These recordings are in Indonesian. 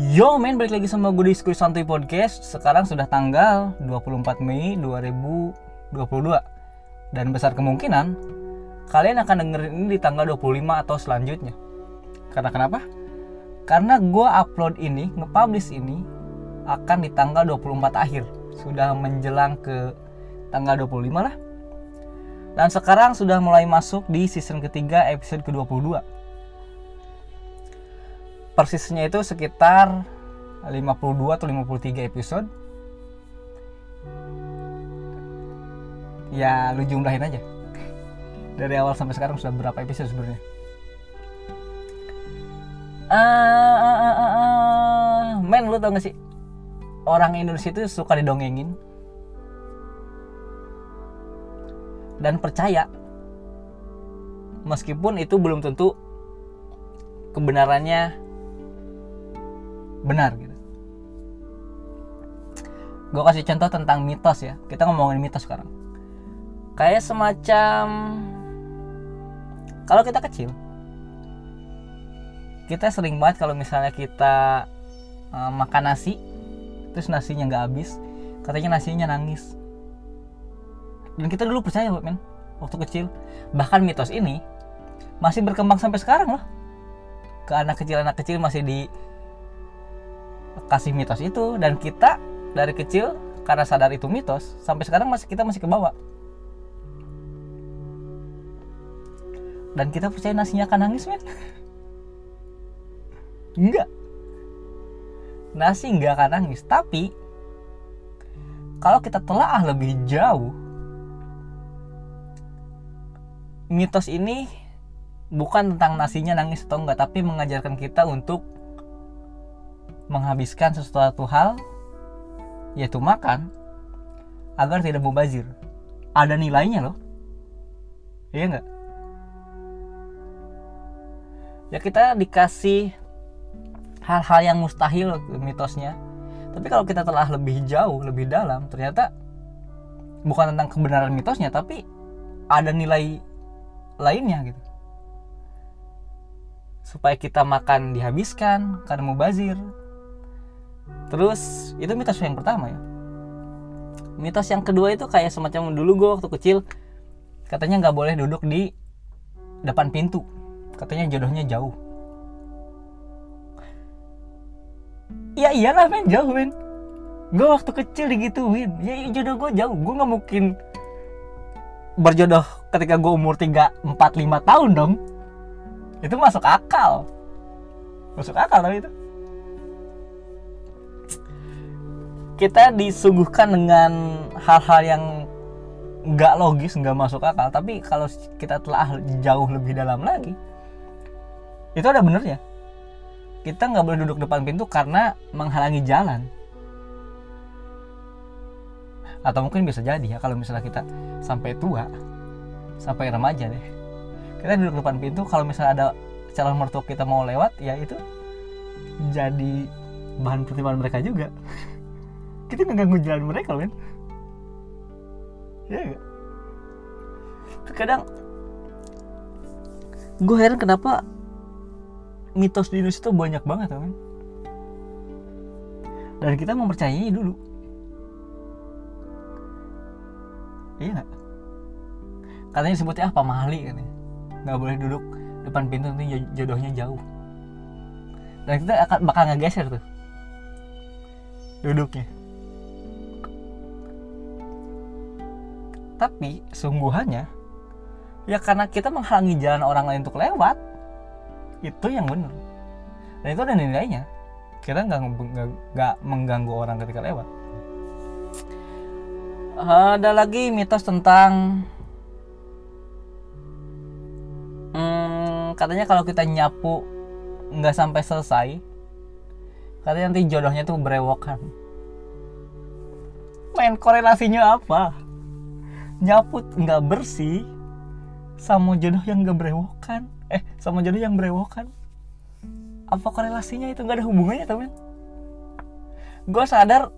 Yo men, balik lagi sama gue di Skuy Santuy Podcast. Sekarang sudah tanggal 24 Mei 2022 Dan besar kemungkinan Kalian akan dengerin ini di tanggal 25 atau selanjutnya. Karena kenapa? Karena gue upload ini, nge-publish ini Akan di tanggal 24 akhir. Sudah menjelang ke tanggal 25 lah. Dan sekarang sudah mulai masuk di season ketiga episode ke-22 persisnya itu sekitar 52 atau 53 episode. Ya lu jumlahin aja. Dari awal sampai sekarang sudah berapa episode sebenarnya? Uh, uh, uh, uh, men lu tau gak sih? Orang Indonesia itu suka didongengin. Dan percaya meskipun itu belum tentu kebenarannya benar gitu. Gue kasih contoh tentang mitos ya. Kita ngomongin mitos sekarang. Kayak semacam kalau kita kecil kita sering banget kalau misalnya kita uh, makan nasi terus nasinya nggak habis katanya nasinya nangis. Dan kita dulu percaya men waktu kecil. Bahkan mitos ini masih berkembang sampai sekarang loh. Ke anak kecil anak kecil masih di kasih mitos itu dan kita dari kecil karena sadar itu mitos sampai sekarang masih kita masih kebawa. Dan kita percaya nasinya akan nangis men? Enggak. Nasi enggak akan nangis tapi kalau kita telaah lebih jauh mitos ini bukan tentang nasinya nangis atau enggak tapi mengajarkan kita untuk menghabiskan sesuatu hal yaitu makan agar tidak mubazir. Ada nilainya loh. Iya nggak? Ya kita dikasih hal-hal yang mustahil mitosnya. Tapi kalau kita telah lebih jauh lebih dalam ternyata bukan tentang kebenaran mitosnya tapi ada nilai lainnya gitu. Supaya kita makan dihabiskan karena mubazir Terus itu mitos yang pertama ya. Mitos yang kedua itu kayak semacam dulu gue waktu kecil katanya nggak boleh duduk di depan pintu. Katanya jodohnya jauh. Ya iyalah men jauh men. Gue waktu kecil digituin. Ya jodoh gue jauh. Gue nggak mungkin berjodoh ketika gue umur 3, 4, 5 tahun dong. Itu masuk akal. Masuk akal tapi itu. Kita disuguhkan dengan hal-hal yang nggak logis nggak masuk akal tapi kalau kita telah jauh lebih dalam lagi itu ada benernya. Kita nggak boleh duduk depan pintu karena menghalangi jalan. Atau mungkin bisa jadi ya kalau misalnya kita sampai tua sampai remaja deh. Kita duduk depan pintu kalau misalnya ada calon mertua kita mau lewat ya itu jadi bahan pertimbangan mereka juga kita ngeganggu jalan mereka men. Ya gak? terkadang gue heran kenapa mitos di Indonesia itu banyak banget men. Dan kita mempercayainya dulu. Iya gak? katanya sebutnya apa mahali kan nggak boleh duduk depan pintu nanti jodohnya jauh. Dan kita akan bakal ngegeser tuh. Duduknya tapi sungguhannya ya karena kita menghalangi jalan orang lain untuk lewat itu yang benar. Dan itu ada nilainya. Kita nggak nggak mengganggu orang ketika lewat. Ada lagi mitos tentang hmm, katanya kalau kita nyapu nggak sampai selesai katanya nanti jodohnya tuh berewokan. Main korelasinya apa nyaput nggak bersih sama jodoh yang nggak berewokan eh sama jodoh yang berewokan apa korelasinya itu? Nggak ada hubungannya temen gue sadar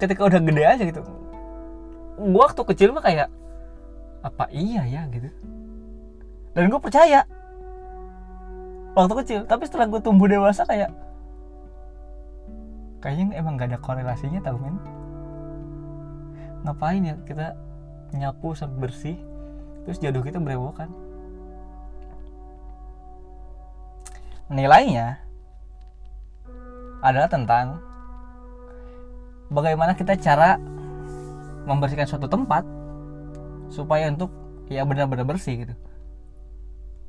ketika udah gede aja gitu. Gue waktu kecil mah kayak apa iya ya? gitu. Dan gue percaya. Waktu kecil. Tapi setelah gue tumbuh dewasa kayak kayaknya emang gak ada korelasinya tau men. Ngapain ya kita nyapu sampai bersih terus jodoh kita berewokan. Nilainya adalah tentang bagaimana kita cara membersihkan suatu tempat supaya untuk ya benar-benar bersih gitu.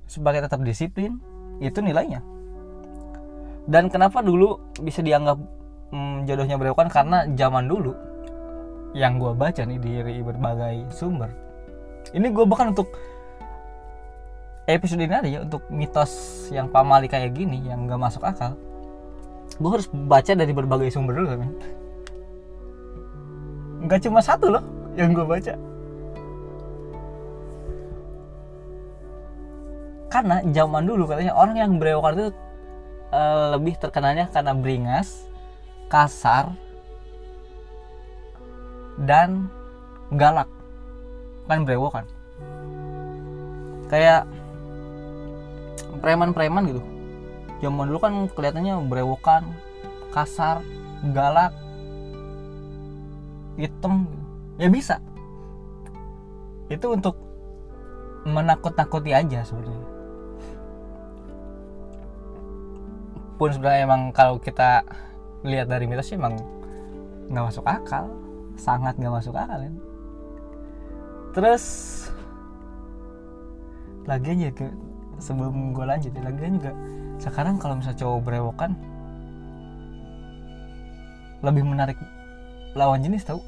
Supaya tetap disiplin itu nilainya. Dan kenapa dulu bisa dianggap hmm, jodohnya berewokan? Karena zaman dulu yang gue baca nih di berbagai sumber. Ini gue bahkan untuk episode ini aja ya untuk mitos yang pamali kayak gini yang gak masuk akal. Gue harus baca dari berbagai sumber dulu kan nggak cuma satu loh yang gue baca. Karena zaman dulu katanya orang yang berewokan itu uh, lebih terkenalnya karena beringas kasar dan galak. Kan berewokan kayak preman-preman gitu. Zaman dulu kan kelihatannya berewokan kasar galak hitam. Ya bisa. Itu untuk menakut-nakuti aja sebenarnya pun sebenarnya emang kalau kita lihat dari mitos sih emang nggak masuk akal sangat nggak masuk akal ya. terus lagi aja ke sebelum gue lanjut ya, lagi juga sekarang kalau misalnya cowok berewokan lebih menarik lawan jenis tau?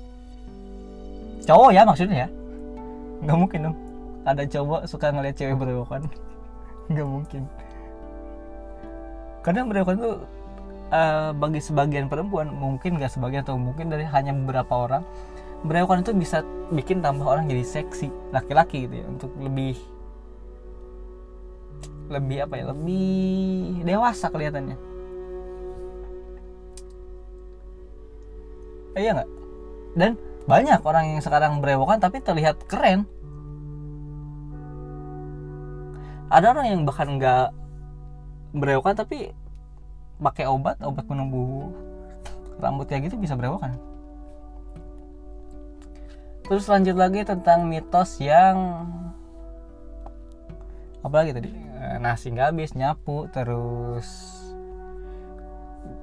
Cowok ya maksudnya ya? Nggak mungkin dong. Ada cowok suka ngeliat cewek berewokan. Nggak mungkin. Karena berewokan tuh uh, bagi sebagian perempuan mungkin gak sebagian atau mungkin dari hanya beberapa orang berewokan itu bisa bikin tambah orang jadi seksi laki-laki gitu ya untuk lebih lebih apa ya lebih dewasa kelihatannya. Eh, iya nggak? Dan banyak orang yang sekarang berewokan tapi terlihat keren. Ada orang yang bahkan nggak berewokan tapi pakai obat obat penumbuh rambut kayak gitu bisa berewokan. Terus lanjut lagi tentang mitos yang apa lagi tadi? Eh, nasi nggak habis nyapu terus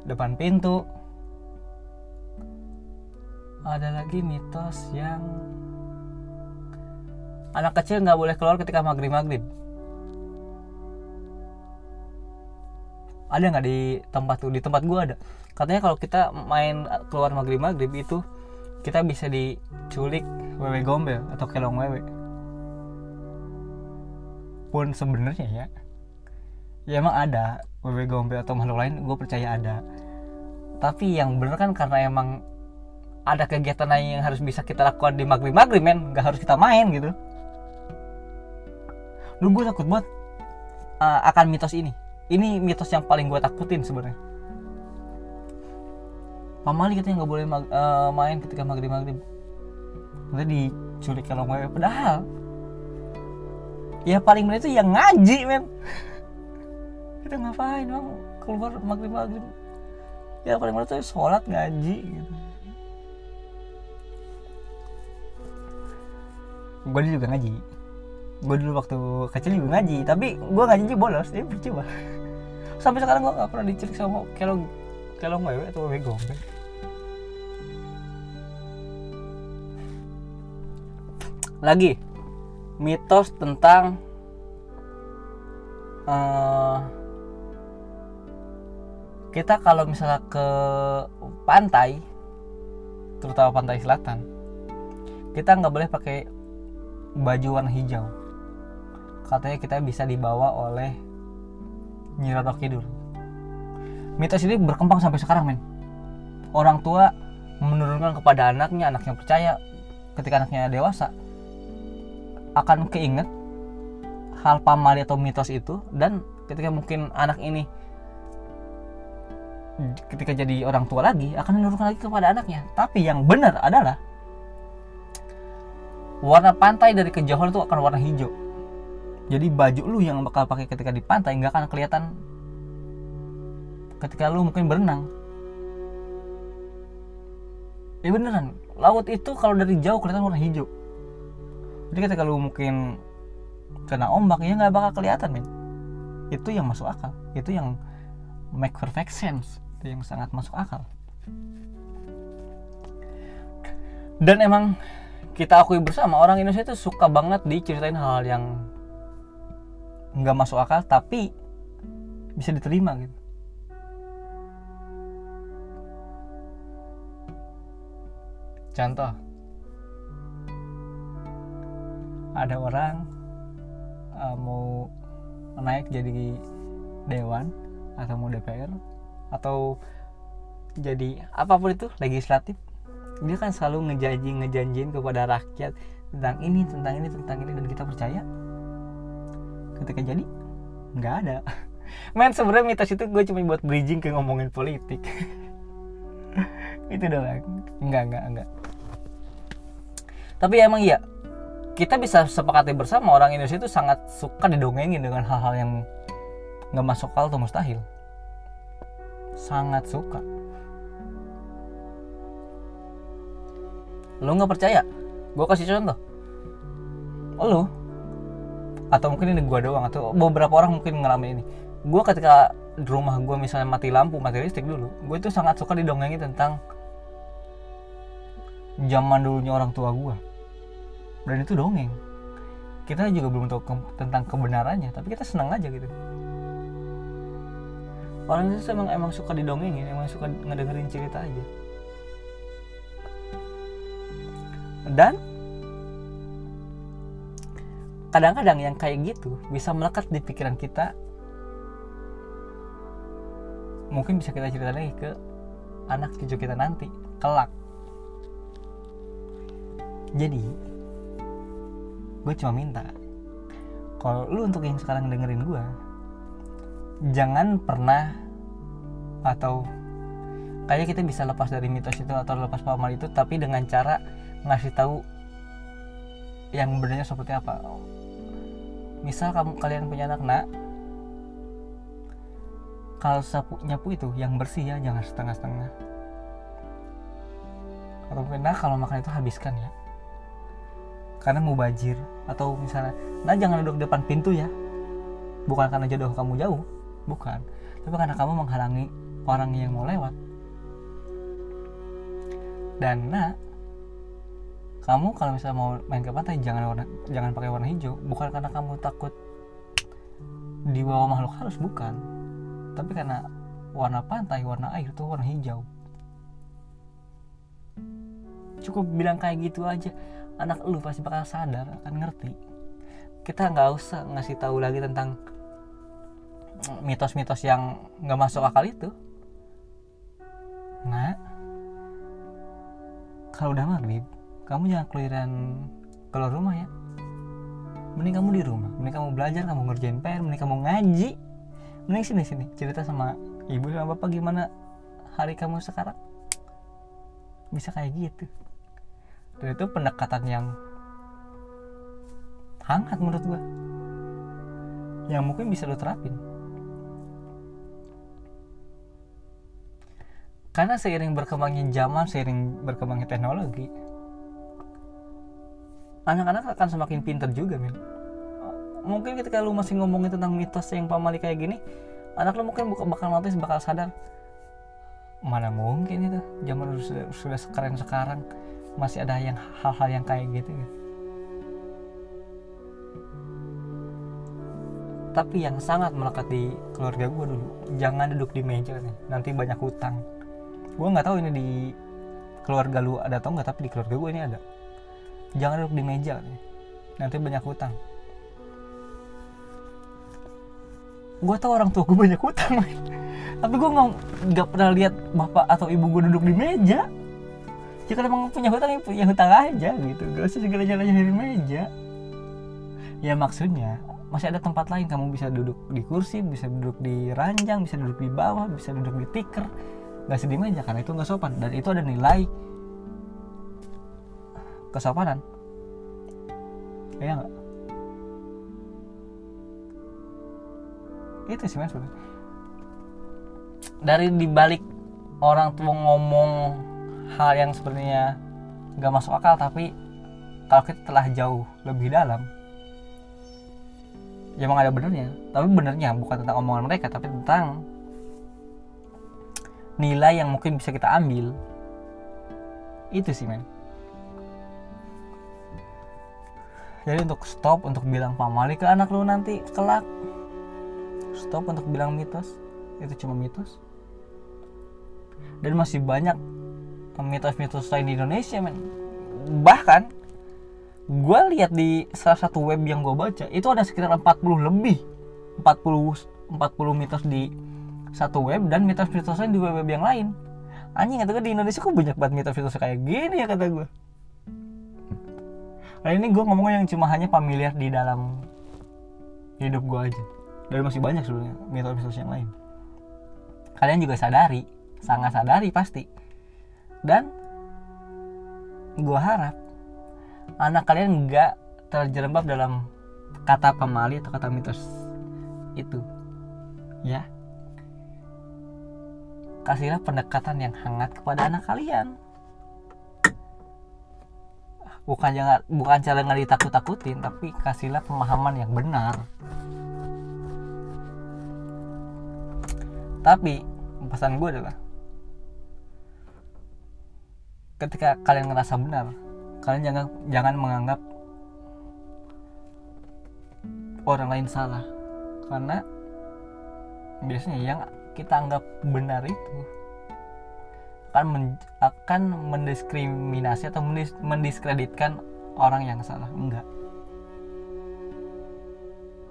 depan pintu. Ada lagi mitos yang anak kecil nggak boleh keluar ketika maghrib maghrib ada nggak di tempat tuh di tempat gua ada. Katanya kalau kita main keluar maghrib maghrib itu kita bisa diculik wewe gombel atau kelong wewe. Pun sebenarnya ya. Ya emang ada wewe gombel atau makhluk lain gue percaya ada. Tapi yang bener kan karena emang ada kegiatan lain yang harus bisa kita lakukan di maghrib maghrib men. Nggak harus kita main gitu. Lu gue takut banget uh, akan mitos ini ini mitos yang paling gue takutin sebenarnya. Pamali katanya nggak boleh mag, uh, main ketika maghrib maghrib nanti diculik kalau mau padahal. Ya paling benar itu yang ngaji men. Kita ngapain bang? Keluar maghrib maghrib ya paling benar itu sholat ngaji gitu. Gue juga ngaji gue dulu waktu kecil juga ngaji tapi gue ngaji bolos ya percuma sampai sekarang gue gak pernah dicelik sama kelong kelong wewe atau wewe gombel lagi mitos tentang uh, kita kalau misalnya ke pantai terutama pantai selatan kita nggak boleh pakai baju warna hijau katanya kita bisa dibawa oleh Nyi Kidul. Mitos ini berkembang sampai sekarang men. Orang tua menurunkan kepada anaknya anaknya percaya ketika anaknya dewasa akan keinget hal pamali atau mitos itu dan ketika mungkin anak ini ketika jadi orang tua lagi akan menurunkan lagi kepada anaknya. Tapi yang benar adalah warna pantai dari kejauhan itu akan warna hijau jadi baju lu yang bakal pakai ketika di pantai nggak akan kelihatan ketika lu mungkin berenang. Ya beneran laut itu kalau dari jauh kelihatan warna hijau. Jadi ketika lu mungkin kena ombak ya nggak bakal kelihatan men. Itu yang masuk akal. Itu yang make perfect sense. Itu yang sangat masuk akal. Dan emang kita akui bersama orang Indonesia itu suka banget diceritain hal-hal yang nggak masuk akal tapi bisa diterima gitu. Contoh. Ada orang uh, mau naik jadi dewan atau mau DPR atau jadi apa pun itu legislatif dia kan selalu ngejanji ngejanjiin kepada rakyat tentang ini tentang ini tentang ini dan kita percaya ketika jadi nggak ada. Men sebenarnya mitos itu gue cuma buat bridging ke ngomongin politik. Itu doang. Enggak enggak enggak tapi emang iya kita bisa sepakati bersama orang Indonesia itu sangat suka didongengin dengan hal-hal yang nggak masuk akal atau mustahil. Sangat suka. Lo nggak percaya? Gue kasih contoh. Lo atau mungkin ini gue doang atau beberapa orang mungkin ngalamin ini. Gue ketika di rumah gue misalnya mati lampu mati listrik dulu gue itu sangat suka didongengin tentang zaman dulunya orang tua gue dan itu dongeng. Kita juga belum tahu ke tentang kebenarannya tapi kita senang aja gitu. Orang itu emang emang suka didongengin emang suka ngedengerin cerita aja. Dan kadang-kadang yang kayak gitu bisa melekat di pikiran kita. Mungkin bisa kita cerita lagi ke anak cucu kita nanti kelak. Jadi gue cuma minta kalau lu untuk yang sekarang dengerin gue jangan pernah atau kayak kita bisa lepas dari mitos itu atau lepas pamal itu tapi dengan cara ngasih tahu yang benarnya seperti apa misal kamu kalian punya anak nak. Kalau sapu nyapu itu yang bersih ya jangan setengah-setengah. Atau mungkin nah kalau makan itu habiskan ya. Karena mau bajir atau misalnya nah jangan duduk depan pintu ya. Bukan karena jodoh kamu jauh. Bukan. Tapi karena kamu menghalangi orang yang mau lewat. Dan nah kamu kalau misalnya mau main ke pantai jangan warna jangan pakai warna hijau. Bukan karena kamu takut di bawah makhluk halus bukan. Tapi karena warna pantai warna air itu warna hijau. Cukup bilang kayak gitu aja. Anak lu pasti bakal sadar akan ngerti. Kita nggak usah ngasih tahu lagi tentang mitos-mitos yang nggak masuk akal itu. Nah kalau udah maghrib kamu jangan keluaran keluar rumah ya. Mending kamu di rumah. Mending kamu belajar kamu ngerjain PR mending kamu ngaji. Mending sini sini. Cerita sama ibu sama bapak gimana hari kamu sekarang. Bisa kayak gitu. Dan itu pendekatan yang hangat menurut gue yang mungkin bisa lo terapin. Karena seiring berkembangnya zaman seiring berkembangnya teknologi anak-anak akan semakin pinter juga men mungkin ketika lu masih ngomongin tentang mitos yang pamali kayak gini anak lu mungkin bakal notice bakal sadar mana mungkin itu? Zaman sudah, sudah sekarang sekarang masih ada yang hal-hal yang kayak gitu, gitu tapi yang sangat melekat di keluarga gue dulu jangan duduk di meja nih nanti banyak hutang. Gue nggak tahu ini di keluarga lu ada atau nggak tapi di keluarga gue ini ada jangan duduk di meja nanti banyak hutang. Gue tahu orang tua gue banyak hutang tapi gue nggak pernah lihat bapak atau ibu gue duduk di meja. Jika emang punya hutang ya punya hutang aja gitu. Gak usah segala jalannya dari meja. Ya maksudnya masih ada tempat lain. Kamu bisa duduk di kursi bisa duduk di ranjang bisa duduk di bawah bisa duduk di tikar gak sedih meja karena itu nggak sopan. Dan itu ada nilai kesopanan. Ya nggak? Itu sih mas. Dari dibalik orang tua ngomong hal yang sebenarnya gak masuk akal tapi kalau kita telah jauh lebih dalam ya emang ada benernya. Tapi benernya bukan tentang omongan mereka tapi tentang nilai yang mungkin bisa kita ambil. Itu sih men jadi untuk stop untuk bilang pamali ke anak lu nanti kelak. Stop untuk bilang mitos. Itu cuma mitos. Dan masih banyak mitos-mitos lain di Indonesia men. Bahkan gue lihat di salah satu web yang gue baca itu ada sekitar 40 lebih 40 40 mitos di satu web dan mitos-mitos lain di web-web yang lain. Anjing kata gue di Indonesia kok banyak banget mitos-mitos kayak gini ya kata gue Nah ini gue ngomongnya yang cuma hanya familiar di dalam hidup gue aja. Dan masih banyak sebenarnya mitos-mitos yang lain. Kalian juga sadari, sangat sadari pasti. Dan gue harap anak kalian nggak terjerembab dalam kata pemali atau kata mitos itu. Ya. Kasihlah pendekatan yang hangat kepada anak kalian bukan jangan bukan cara nggak ditakut-takutin tapi kasihlah pemahaman yang benar. Tapi pesan gue adalah ketika kalian ngerasa benar kalian jangan jangan menganggap orang lain salah. Karena biasanya yang kita anggap benar itu akan men, akan mendiskriminasi atau mendis, mendiskreditkan orang yang salah. Enggak.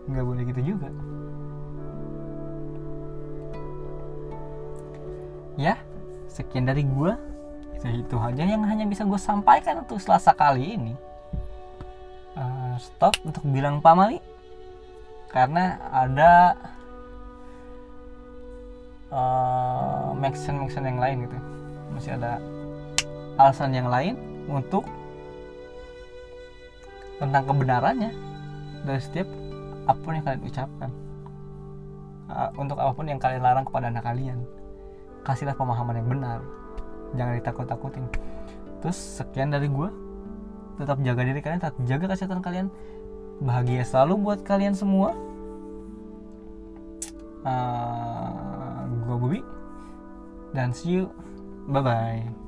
Enggak boleh gitu juga. Ya sekian dari gue itu itu aja yang hanya bisa gue sampaikan untuk selasa kali ini. Uh, stop untuk bilang pamali. Karena ada uh, mention mention yang lain gitu masih ada alasan yang lain untuk tentang kebenarannya. Dari setiap apa pun yang kalian ucapkan. Untuk apa pun yang kalian larang kepada anak kalian. Kasihlah pemahaman yang benar. Jangan ditakut-takutin. Terus sekian dari gue tetap jaga diri kalian tetap jaga kesehatan kalian. Bahagia selalu buat kalian semua. Uh, gue Bubi dan see you Bye bye.